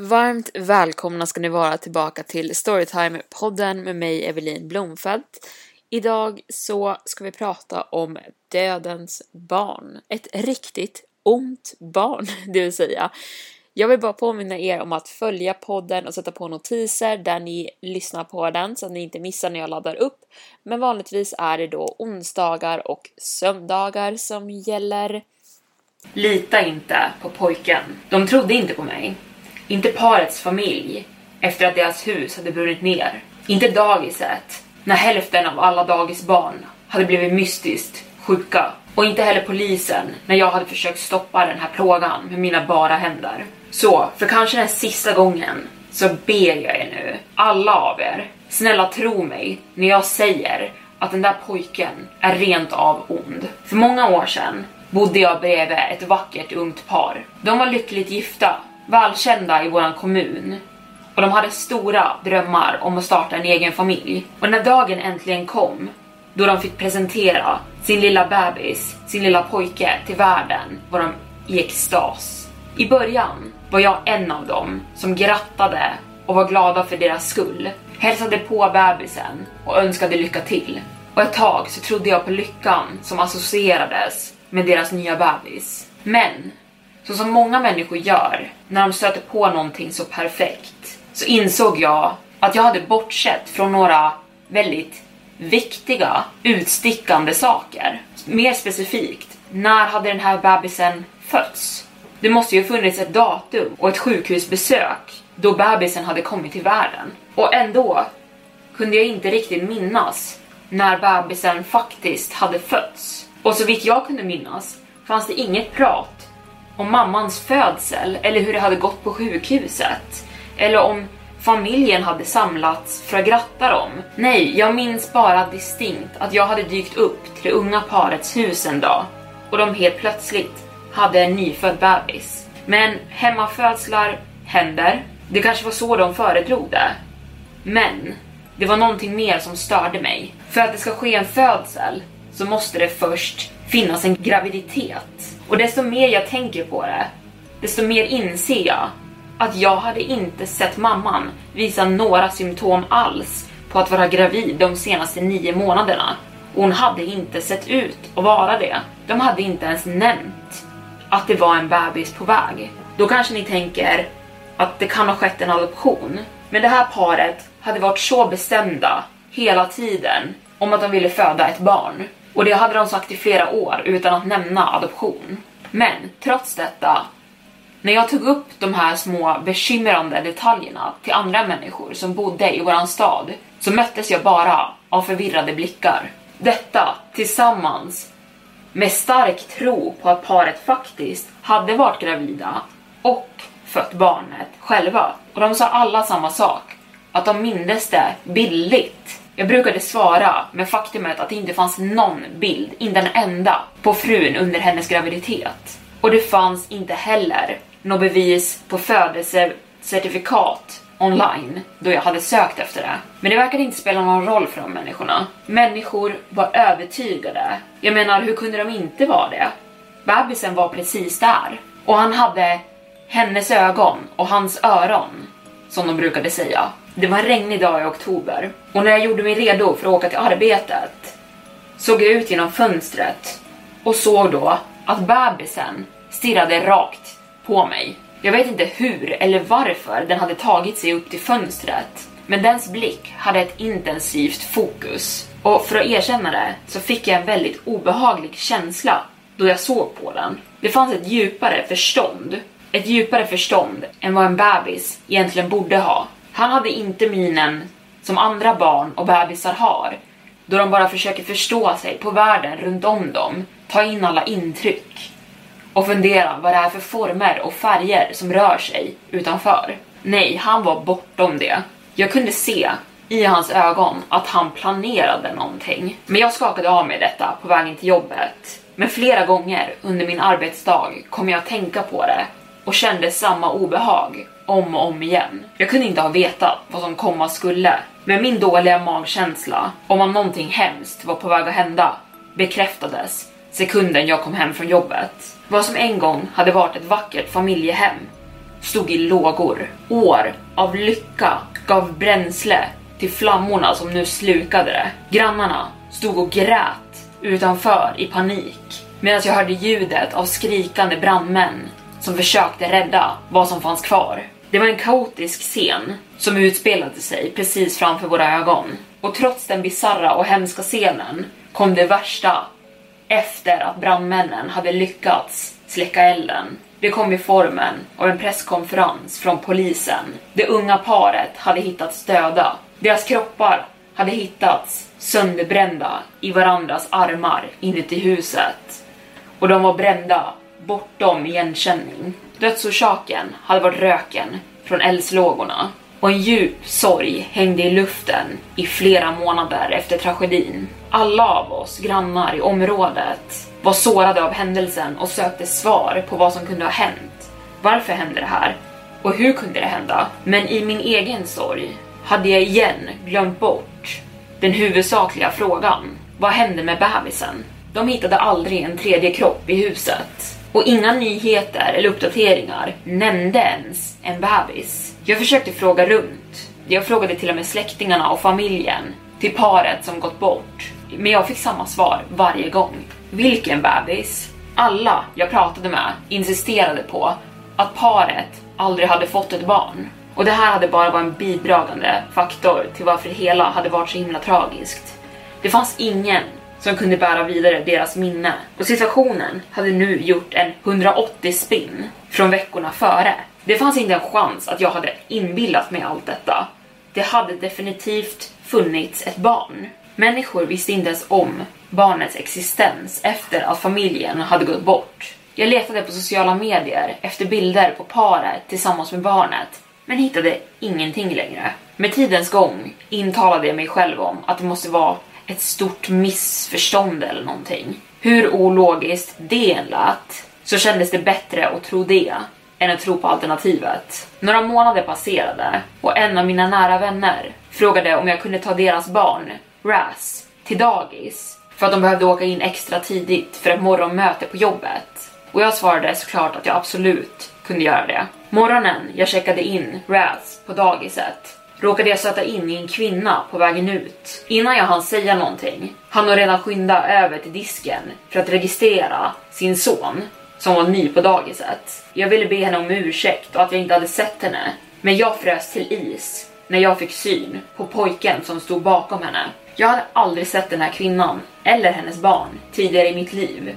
Varmt välkomna ska ni vara tillbaka till Storytime-podden med mig Evelin Blomfeldt. Idag så ska vi prata om dödens barn. Ett riktigt ont barn, det vill säga. Jag vill bara påminna er om att följa podden och sätta på notiser där ni lyssnar på den så att ni inte missar när jag laddar upp. Men vanligtvis är det då onsdagar och söndagar som gäller. Lita inte på pojken. De trodde inte på mig. Inte parets familj efter att deras hus hade brunnit ner. Inte dagiset när hälften av alla dagisbarn hade blivit mystiskt sjuka. Och inte heller polisen när jag hade försökt stoppa den här plågan med mina bara händer. Så, för kanske den sista gången så ber jag er nu, alla av er, snälla tro mig när jag säger att den där pojken är rent av ond. För många år sedan bodde jag bredvid ett vackert ungt par. De var lyckligt gifta, välkända i våran kommun och de hade stora drömmar om att starta en egen familj. Och när dagen äntligen kom, då de fick presentera sin lilla bebis, sin lilla pojke till världen, var de i extas. I början var jag en av dem som grattade och var glada för deras skull, hälsade på bebisen och önskade lycka till. Och ett tag så trodde jag på lyckan som associerades med deras nya bebis. Men, så som många människor gör när de stöter på någonting så perfekt, så insåg jag att jag hade bortsett från några väldigt viktiga, utstickande saker. Mer specifikt, när hade den här bebisen fötts? Det måste ju ha funnits ett datum och ett sjukhusbesök då bebisen hade kommit till världen. Och ändå kunde jag inte riktigt minnas när bebisen faktiskt hade fötts. Och så vitt jag kunde minnas fanns det inget prat om mammans födsel eller hur det hade gått på sjukhuset. Eller om familjen hade samlats för att gratta dem. Nej, jag minns bara distinkt att jag hade dykt upp till det unga parets hus en dag och de helt plötsligt hade en nyfödd bebis. Men hemmafödslar händer. Det kanske var så de föredrog det. Men det var någonting mer som störde mig. För att det ska ske en födsel så måste det först finnas en graviditet. Och desto mer jag tänker på det, desto mer inser jag att jag hade inte sett mamman visa några symptom alls på att vara gravid de senaste nio månaderna. Och hon hade inte sett ut att vara det. De hade inte ens nämnt att det var en bebis på väg. Då kanske ni tänker att det kan ha skett en adoption. Men det här paret hade varit så bestämda hela tiden om att de ville föda ett barn. Och det hade de sagt i flera år utan att nämna adoption. Men trots detta, när jag tog upp de här små bekymrande detaljerna till andra människor som bodde i våran stad så möttes jag bara av förvirrade blickar. Detta tillsammans med stark tro på att paret faktiskt hade varit gravida och fött barnet själva. Och de sa alla samma sak, att de mindes det bildligt. Jag brukade svara med faktumet att det inte fanns någon bild, inte en enda, på frun under hennes graviditet. Och det fanns inte heller något bevis på födelsecertifikat online då jag hade sökt efter det. Men det verkade inte spela någon roll för de människorna. Människor var övertygade. Jag menar, hur kunde de inte vara det? Bebisen var precis där. Och han hade hennes ögon och hans öron, som de brukade säga. Det var en regnig dag i oktober och när jag gjorde mig redo för att åka till arbetet såg jag ut genom fönstret och såg då att bebisen stirrade rakt på mig. Jag vet inte hur eller varför den hade tagit sig upp till fönstret, men dens blick hade ett intensivt fokus. Och för att erkänna det så fick jag en väldigt obehaglig känsla då jag såg på den. Det fanns ett djupare förstånd, ett djupare förstånd än vad en bebis egentligen borde ha. Han hade inte minen som andra barn och bebisar har, då de bara försöker förstå sig på världen runt om dem, ta in alla intryck och fundera vad det är för former och färger som rör sig utanför. Nej, han var bortom det. Jag kunde se i hans ögon att han planerade någonting. Men jag skakade av mig detta på vägen till jobbet. Men flera gånger under min arbetsdag kom jag att tänka på det och kände samma obehag om och om igen. Jag kunde inte ha vetat vad som komma skulle, men min dåliga magkänsla om att någonting hemskt var på väg att hända bekräftades sekunden jag kom hem från jobbet. Vad som en gång hade varit ett vackert familjehem stod i lågor. År av lycka gav bränsle till flammorna som nu slukade det. Grannarna stod och grät utanför i panik medan jag hörde ljudet av skrikande brandmän som försökte rädda vad som fanns kvar. Det var en kaotisk scen som utspelade sig precis framför våra ögon. Och trots den bizarra och hemska scenen kom det värsta efter att brandmännen hade lyckats släcka elden. Det kom i formen av en presskonferens från polisen. Det unga paret hade hittats döda. Deras kroppar hade hittats sönderbrända i varandras armar inuti huset. Och de var brända bortom igenkänning. Dödsorsaken hade varit röken från eldslågorna och en djup sorg hängde i luften i flera månader efter tragedin. Alla av oss grannar i området var sårade av händelsen och sökte svar på vad som kunde ha hänt. Varför hände det här? Och hur kunde det hända? Men i min egen sorg hade jag igen glömt bort den huvudsakliga frågan. Vad hände med bebisen? De hittade aldrig en tredje kropp i huset. Och inga nyheter eller uppdateringar nämnde ens en bebis. Jag försökte fråga runt. Jag frågade till och med släktingarna och familjen till paret som gått bort. Men jag fick samma svar varje gång. Vilken bebis? Alla jag pratade med insisterade på att paret aldrig hade fått ett barn. Och det här hade bara varit en bidragande faktor till varför det hela hade varit så himla tragiskt. Det fanns ingen som kunde bära vidare deras minne. Och situationen hade nu gjort en 180 spinn från veckorna före. Det fanns inte en chans att jag hade inbillat mig allt detta. Det hade definitivt funnits ett barn. Människor visste inte ens om barnets existens efter att familjen hade gått bort. Jag letade på sociala medier efter bilder på paret tillsammans med barnet, men hittade ingenting längre. Med tidens gång intalade jag mig själv om att det måste vara ett stort missförstånd eller någonting. Hur ologiskt det än lät, så kändes det bättre att tro det än att tro på alternativet. Några månader passerade och en av mina nära vänner frågade om jag kunde ta deras barn, Raz, till dagis för att de behövde åka in extra tidigt för ett morgonmöte på jobbet. Och jag svarade såklart att jag absolut kunde göra det. Morgonen jag checkade in Raz på dagiset råkade jag stöta in i en kvinna på vägen ut. Innan jag hann säga någonting hann hon redan skynda över till disken för att registrera sin son som var ny på dagiset. Jag ville be henne om ursäkt och att jag inte hade sett henne, men jag frös till is när jag fick syn på pojken som stod bakom henne. Jag hade aldrig sett den här kvinnan eller hennes barn tidigare i mitt liv,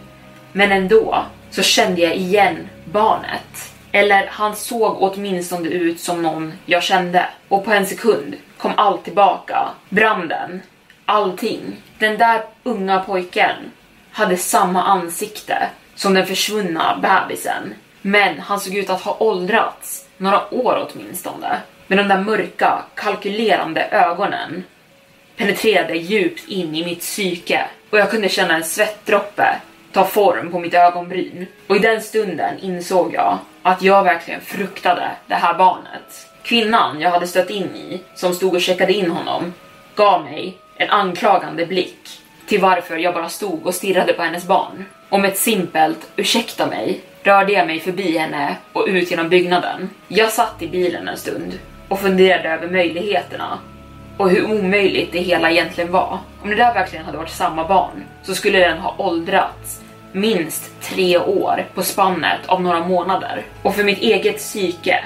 men ändå så kände jag igen barnet. Eller han såg åtminstone ut som någon jag kände. Och på en sekund kom allt tillbaka. Branden, allting. Den där unga pojken hade samma ansikte som den försvunna bebisen. Men han såg ut att ha åldrats några år åtminstone. Med de där mörka, kalkylerande ögonen penetrerade djupt in i mitt psyke och jag kunde känna en svettdroppe ta form på mitt ögonbryn. Och i den stunden insåg jag att jag verkligen fruktade det här barnet. Kvinnan jag hade stött in i, som stod och checkade in honom, gav mig en anklagande blick till varför jag bara stod och stirrade på hennes barn. Och med ett simpelt ursäkta mig rörde jag mig förbi henne och ut genom byggnaden. Jag satt i bilen en stund och funderade över möjligheterna och hur omöjligt det hela egentligen var. Om det där verkligen hade varit samma barn så skulle den ha åldrats minst tre år på spannet av några månader. Och för mitt eget psyke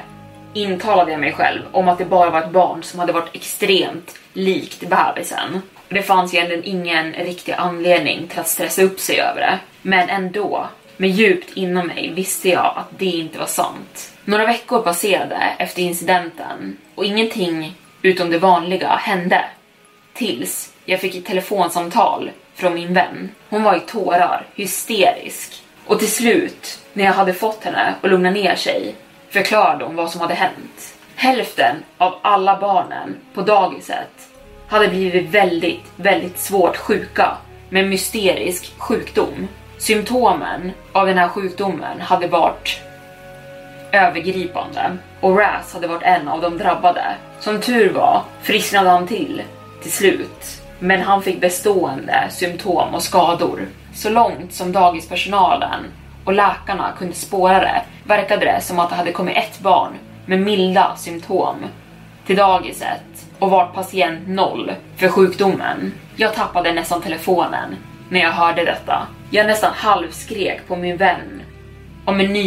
intalade jag mig själv om att det bara var ett barn som hade varit extremt likt bebisen. Det fanns egentligen ingen riktig anledning till att stressa upp sig över det. Men ändå, med djupt inom mig visste jag att det inte var sant. Några veckor passerade efter incidenten och ingenting utom det vanliga hände. Tills jag fick ett telefonsamtal från min vän. Hon var i tårar, hysterisk. Och till slut, när jag hade fått henne att lugna ner sig, förklarade hon vad som hade hänt. Hälften av alla barnen på dagiset hade blivit väldigt, väldigt svårt sjuka med en mysterisk sjukdom. Symptomen av den här sjukdomen hade varit övergripande och Raz hade varit en av de drabbade. Som tur var frisknade han till till slut, men han fick bestående symptom och skador. Så långt som dagispersonalen och läkarna kunde spåra det verkade det som att det hade kommit ett barn med milda symptom till dagiset och varit patient noll för sjukdomen. Jag tappade nästan telefonen när jag hörde detta. Jag nästan halvskrek på min vän om en ny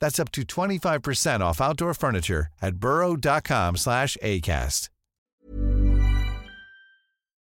That's up to 25% off outdoor furniture at burrow.com slash ACAST.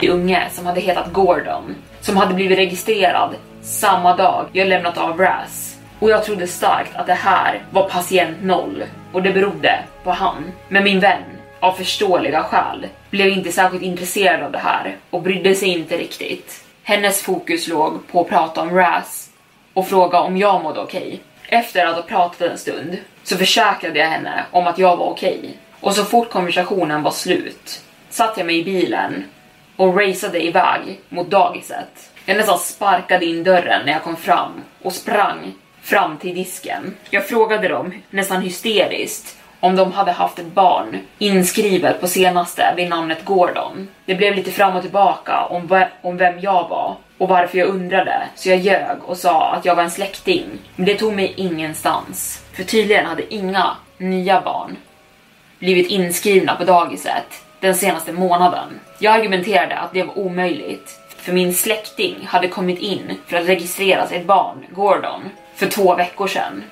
unge som hade hetat Gordon, som hade blivit registrerad samma dag jag lämnat av Raz. Och jag trodde starkt att det här var patient noll och det berodde på han. Men min vän, av förståeliga skäl, blev inte särskilt intresserad av det här och brydde sig inte riktigt. Hennes fokus låg på att prata om Raz och fråga om jag mådde okej. Efter att ha pratat en stund så försäkrade jag henne om att jag var okej. Och så fort konversationen var slut satte jag mig i bilen och raceade iväg mot dagiset. Jag nästan sparkade in dörren när jag kom fram och sprang fram till disken. Jag frågade dem nästan hysteriskt om de hade haft ett barn inskrivet på senaste vid namnet Gordon. Det blev lite fram och tillbaka om, ve- om vem jag var och varför jag undrade, så jag ljög och sa att jag var en släkting. Men det tog mig ingenstans, för tydligen hade inga nya barn blivit inskrivna på dagiset den senaste månaden. Jag argumenterade att det var omöjligt, för min släkting hade kommit in för att registrera sitt barn, Gordon, för två veckor sedan.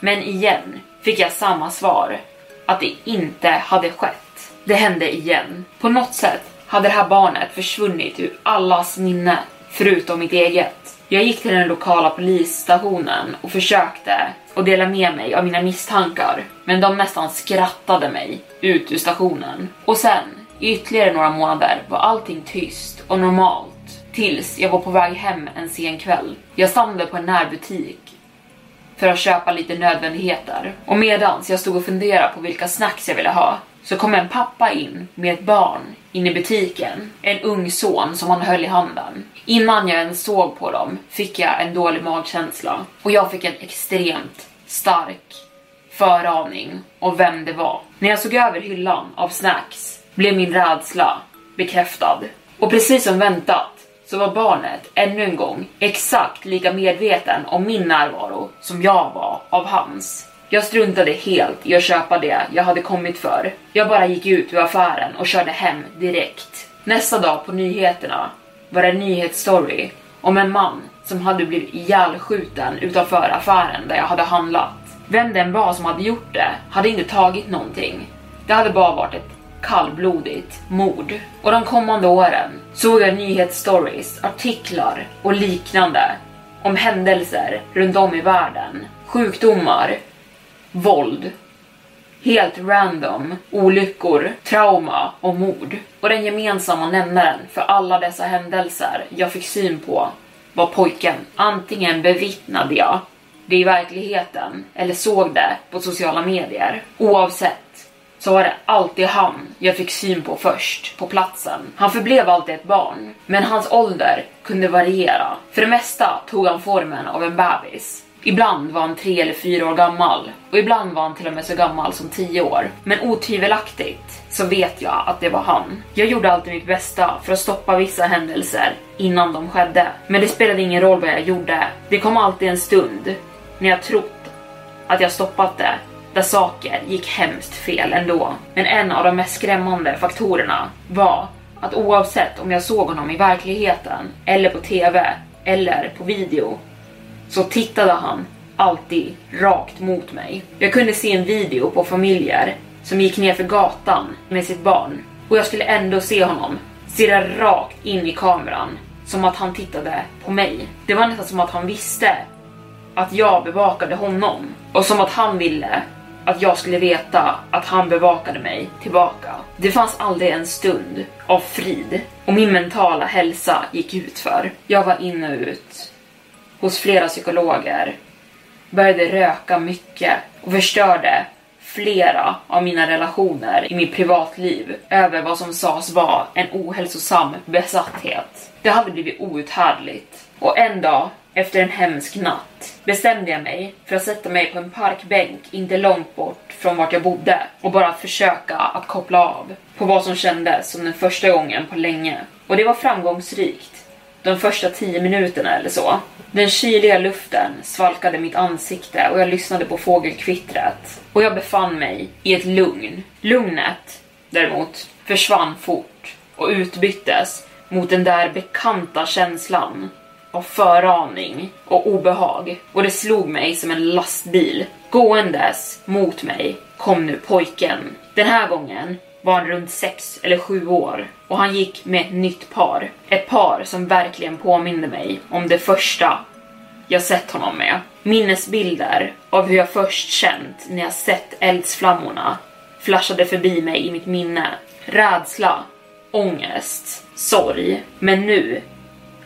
Men igen fick jag samma svar, att det inte hade skett. Det hände igen. På något sätt hade det här barnet försvunnit ur allas minne, förutom mitt eget. Jag gick till den lokala polisstationen och försökte att dela med mig av mina misstankar, men de nästan skrattade mig ut ur stationen. Och sen, i ytterligare några månader, var allting tyst och normalt. Tills jag var på väg hem en sen kväll. Jag stannade på en närbutik för att köpa lite nödvändigheter. Och medans jag stod och funderade på vilka snacks jag ville ha så kom en pappa in med ett barn in i butiken. En ung son som han höll i handen. Innan jag ens såg på dem fick jag en dålig magkänsla och jag fick en extremt stark föraning om vem det var. När jag såg över hyllan av snacks blev min rädsla bekräftad. Och precis som väntat så var barnet ännu en gång exakt lika medveten om min närvaro som jag var av hans. Jag struntade helt i att köpa det jag hade kommit för. Jag bara gick ut ur affären och körde hem direkt. Nästa dag på nyheterna var det en nyhetsstory om en man som hade blivit ihjälskjuten utanför affären där jag hade handlat. Vem den var som hade gjort det hade inte tagit någonting. Det hade bara varit ett kallblodigt mord. Och de kommande åren såg jag nyhetsstories, artiklar och liknande om händelser runt om i världen. Sjukdomar, våld, helt random olyckor, trauma och mord. Och den gemensamma nämnaren för alla dessa händelser jag fick syn på var pojken. Antingen bevittnade jag det i verkligheten eller såg det på sociala medier. Oavsett så var det alltid han jag fick syn på först på platsen. Han förblev alltid ett barn, men hans ålder kunde variera. För det mesta tog han formen av en bebis. Ibland var han tre eller fyra år gammal och ibland var han till och med så gammal som tio år. Men otvivelaktigt så vet jag att det var han. Jag gjorde alltid mitt bästa för att stoppa vissa händelser innan de skedde. Men det spelade ingen roll vad jag gjorde. Det kom alltid en stund när jag trott att jag stoppat det där saker gick hemskt fel ändå. Men en av de mest skrämmande faktorerna var att oavsett om jag såg honom i verkligheten eller på TV eller på video så tittade han alltid rakt mot mig. Jag kunde se en video på familjer som gick ner för gatan med sitt barn och jag skulle ändå se honom stirra rakt in i kameran som att han tittade på mig. Det var nästan som att han visste att jag bevakade honom och som att han ville att jag skulle veta att han bevakade mig tillbaka. Det fanns aldrig en stund av frid och min mentala hälsa gick ut för. Jag var in och ut hos flera psykologer, började röka mycket och förstörde flera av mina relationer i mitt privatliv över vad som sades vara en ohälsosam besatthet. Det hade blivit outhärdligt och en dag efter en hemsk natt bestämde jag mig för att sätta mig på en parkbänk inte långt bort från vart jag bodde och bara försöka att koppla av på vad som kändes som den första gången på länge. Och det var framgångsrikt de första tio minuterna eller så. Den kyliga luften svalkade mitt ansikte och jag lyssnade på fågelkvittret. Och jag befann mig i ett lugn. Lugnet, däremot, försvann fort och utbyttes mot den där bekanta känslan av föraning och obehag. Och det slog mig som en lastbil. Gåendes mot mig kom nu pojken. Den här gången var han runt sex eller sju år och han gick med ett nytt par. Ett par som verkligen påminde mig om det första jag sett honom med. Minnesbilder av hur jag först känt när jag sett eldsflammorna flashade förbi mig i mitt minne. Rädsla, ångest, sorg. Men nu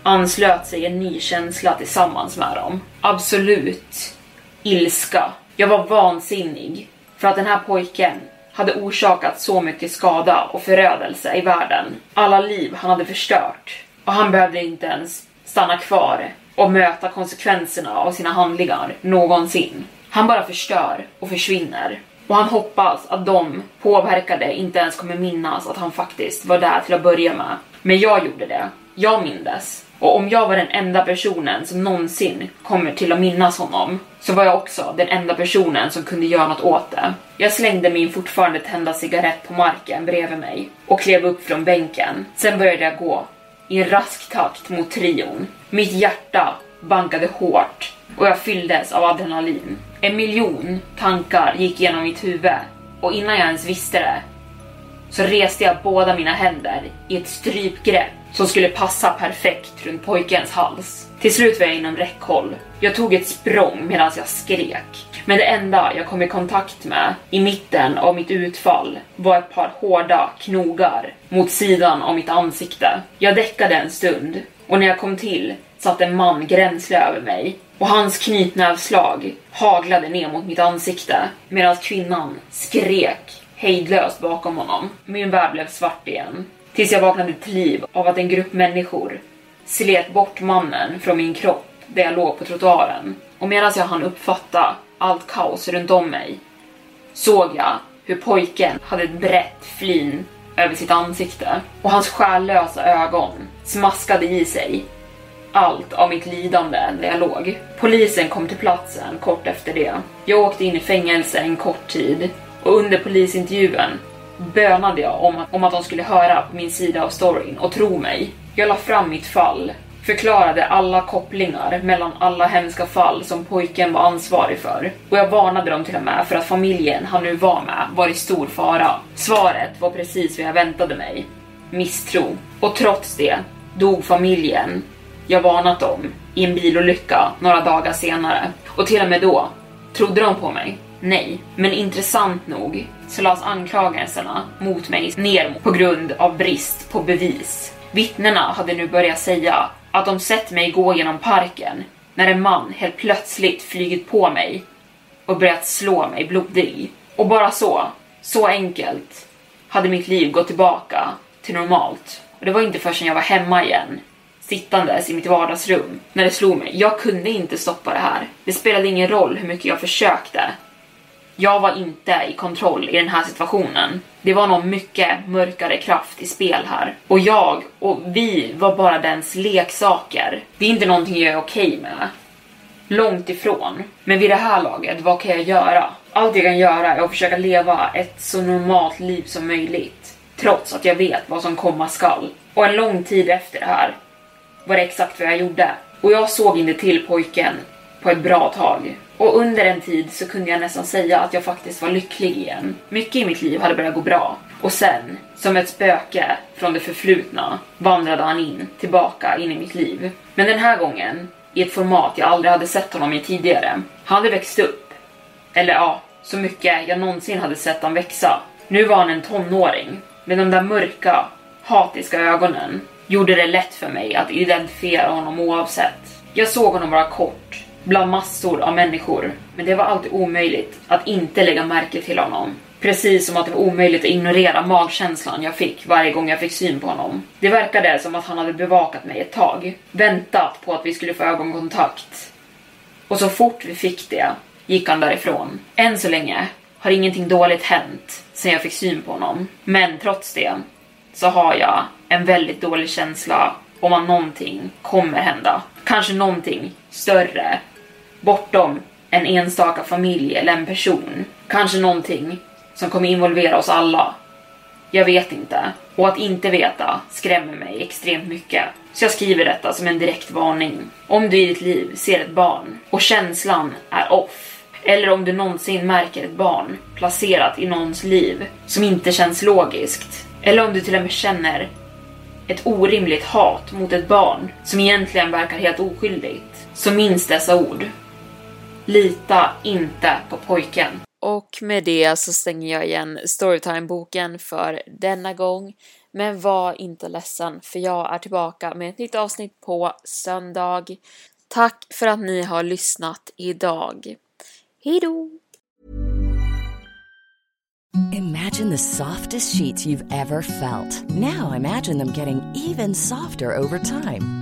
anslöt sig en ny känsla tillsammans med dem. Absolut ilska. Jag var vansinnig för att den här pojken hade orsakat så mycket skada och förödelse i världen. Alla liv han hade förstört. Och han behövde inte ens stanna kvar och möta konsekvenserna av sina handlingar någonsin. Han bara förstör och försvinner. Och han hoppas att de påverkade inte ens kommer minnas att han faktiskt var där till att börja med. Men jag gjorde det. Jag mindes. Och om jag var den enda personen som någonsin kommer till att minnas honom så var jag också den enda personen som kunde göra något åt det. Jag slängde min fortfarande tända cigarett på marken bredvid mig och klev upp från bänken. Sen började jag gå i en rask takt mot trion. Mitt hjärta bankade hårt och jag fylldes av adrenalin. En miljon tankar gick genom mitt huvud och innan jag ens visste det så reste jag båda mina händer i ett strypgrepp som skulle passa perfekt runt pojkens hals. Till slut var jag inom räckhåll. Jag tog ett språng medan jag skrek. Men det enda jag kom i kontakt med i mitten av mitt utfall var ett par hårda knogar mot sidan av mitt ansikte. Jag däckade en stund och när jag kom till satt en man gränsle över mig och hans knytnävslag haglade ner mot mitt ansikte medan kvinnan skrek hejdlöst bakom honom. Min värld blev svart igen. Tills jag vaknade till liv av att en grupp människor slet bort mannen från min kropp där jag låg på trottoaren. Och medan jag hann uppfatta allt kaos runt om mig såg jag hur pojken hade ett brett flin över sitt ansikte och hans själlösa ögon smaskade i sig allt av mitt lidande där jag låg. Polisen kom till platsen kort efter det. Jag åkte in i fängelse en kort tid och under polisintervjun bönade jag om, om att de skulle höra min sida av storyn och tro mig. Jag la fram mitt fall, förklarade alla kopplingar mellan alla hemska fall som pojken var ansvarig för och jag varnade dem till och med för att familjen han nu var med var i stor fara. Svaret var precis vad jag väntade mig. Misstro. Och trots det dog familjen jag varnat dem i en bilolycka några dagar senare. Och till och med då trodde de på mig. Nej, men intressant nog så lades anklagelserna mot mig ner på grund av brist på bevis. Vittnena hade nu börjat säga att de sett mig gå genom parken när en man helt plötsligt flygit på mig och börjat slå mig blodig. Och bara så, så enkelt, hade mitt liv gått tillbaka till normalt. Och det var inte förrän jag var hemma igen sittandes i mitt vardagsrum när det slog mig. Jag kunde inte stoppa det här. Det spelade ingen roll hur mycket jag försökte. Jag var inte i kontroll i den här situationen. Det var någon mycket mörkare kraft i spel här. Och jag och vi var bara dens leksaker. Det är inte någonting jag är okej okay med. Långt ifrån. Men vid det här laget, vad kan jag göra? Allt jag kan göra är att försöka leva ett så normalt liv som möjligt. Trots att jag vet vad som komma skall. Och en lång tid efter det här var det exakt vad jag gjorde. Och jag såg inte till pojken på ett bra tag. Och under en tid så kunde jag nästan säga att jag faktiskt var lycklig igen. Mycket i mitt liv hade börjat gå bra. Och sen, som ett spöke från det förflutna, vandrade han in, tillbaka in i mitt liv. Men den här gången, i ett format jag aldrig hade sett honom i tidigare. Han hade växt upp. Eller ja, så mycket jag någonsin hade sett han växa. Nu var han en tonåring, med de där mörka, hatiska ögonen gjorde det lätt för mig att identifiera honom oavsett. Jag såg honom vara kort, bland massor av människor, men det var alltid omöjligt att inte lägga märke till honom. Precis som att det var omöjligt att ignorera magkänslan jag fick varje gång jag fick syn på honom. Det verkade som att han hade bevakat mig ett tag, väntat på att vi skulle få ögonkontakt. Och så fort vi fick det gick han därifrån. Än så länge har ingenting dåligt hänt sen jag fick syn på honom. Men trots det så har jag en väldigt dålig känsla om att någonting kommer hända. Kanske någonting större, bortom en enstaka familj eller en person. Kanske någonting som kommer involvera oss alla. Jag vet inte. Och att inte veta skrämmer mig extremt mycket. Så jag skriver detta som en direkt varning. Om du i ditt liv ser ett barn och känslan är off, eller om du någonsin märker ett barn placerat i någons liv som inte känns logiskt, eller om du till och med känner ett orimligt hat mot ett barn som egentligen verkar helt oskyldigt, så minns dessa ord. Lita inte på pojken. Och med det så stänger jag igen Storytime-boken för denna gång. Men var inte ledsen, för jag är tillbaka med ett nytt avsnitt på söndag. Tack för att ni har lyssnat idag. Hejdå! Imagine the softest sheets you've ever felt. Now imagine them getting even softer over time.